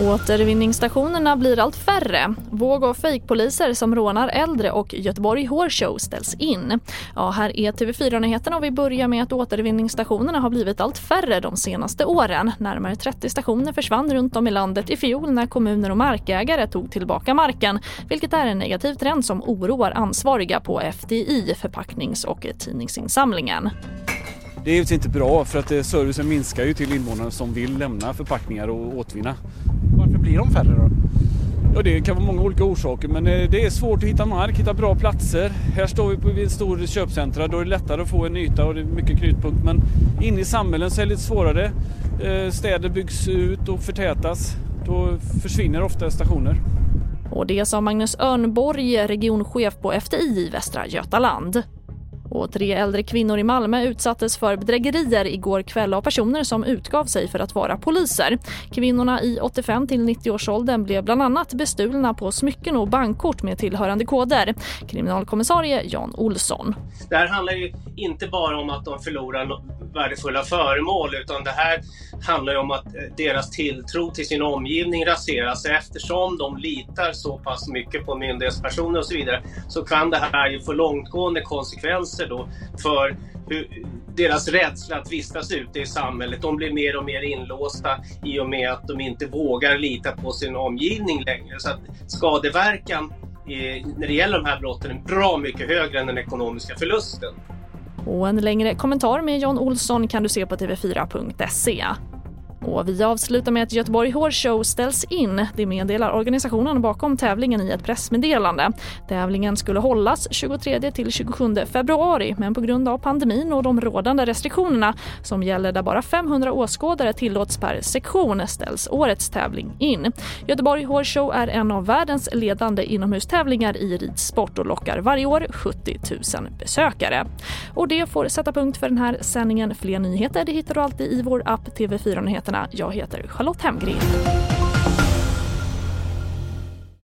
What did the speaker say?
Återvinningsstationerna blir allt färre. Våg och fejkpoliser som rånar äldre och Göteborg Horse Show ställs in. Ja, här är TV4-nyheterna och vi börjar med att återvinningsstationerna har blivit allt färre de senaste åren. Närmare 30 stationer försvann runt om i landet i fjol när kommuner och markägare tog tillbaka marken, vilket är en negativ trend som oroar ansvariga på FDI, förpacknings och tidningsinsamlingen. Det är givetvis inte bra för att servicen minskar ju till invånarna som vill lämna förpackningar och återvinna. Varför blir de färre då? Ja, det kan vara många olika orsaker men eh, det är svårt att hitta mark, hitta bra platser. Här står vi på en stor köpcentra, då är det lättare att få en yta och det är mycket knutpunkt. Men inne i samhällen så är det lite svårare. Eh, städer byggs ut och förtätas. Då försvinner ofta stationer. Och det sa Magnus Örnborg, regionchef på FDI i Västra Götaland. Och tre äldre kvinnor i Malmö utsattes för bedrägerier igår kväll av personer som utgav sig för att vara poliser. Kvinnorna i 85 till 90-årsåldern blev bland annat bestulna på smycken och bankkort med tillhörande koder. Kriminalkommissarie Jan Olsson. Det här handlar ju inte bara om att de förlorar värdefulla föremål utan det här handlar om att eh, deras tilltro till sin omgivning raseras eftersom de litar så pass mycket på myndighetspersoner och så vidare så kan det här ju få långtgående konsekvenser då för hur, deras rädsla att vistas ute i samhället. De blir mer och mer inlåsta i och med att de inte vågar lita på sin omgivning längre. Så att skadeverkan när det gäller de här brotten är bra mycket högre än den ekonomiska förlusten. Och en längre kommentar med John Olsson kan du se på tv4.se. Och vi avslutar med att Göteborg Horse Show ställs in. Det meddelar organisationen bakom tävlingen i ett pressmeddelande. Tävlingen skulle hållas 23 till 27 februari men på grund av pandemin och de rådande restriktionerna som gäller där bara 500 åskådare tillåts per sektion ställs årets tävling in. Göteborg Horse Show är en av världens ledande inomhustävlingar i ridsport och lockar varje år 70 000 besökare. Och det får sätta punkt för den här sändningen. Fler nyheter det hittar du alltid i vår app TV4 Nyheter. Nyheterna. Jag heter Charlotte Hemgren.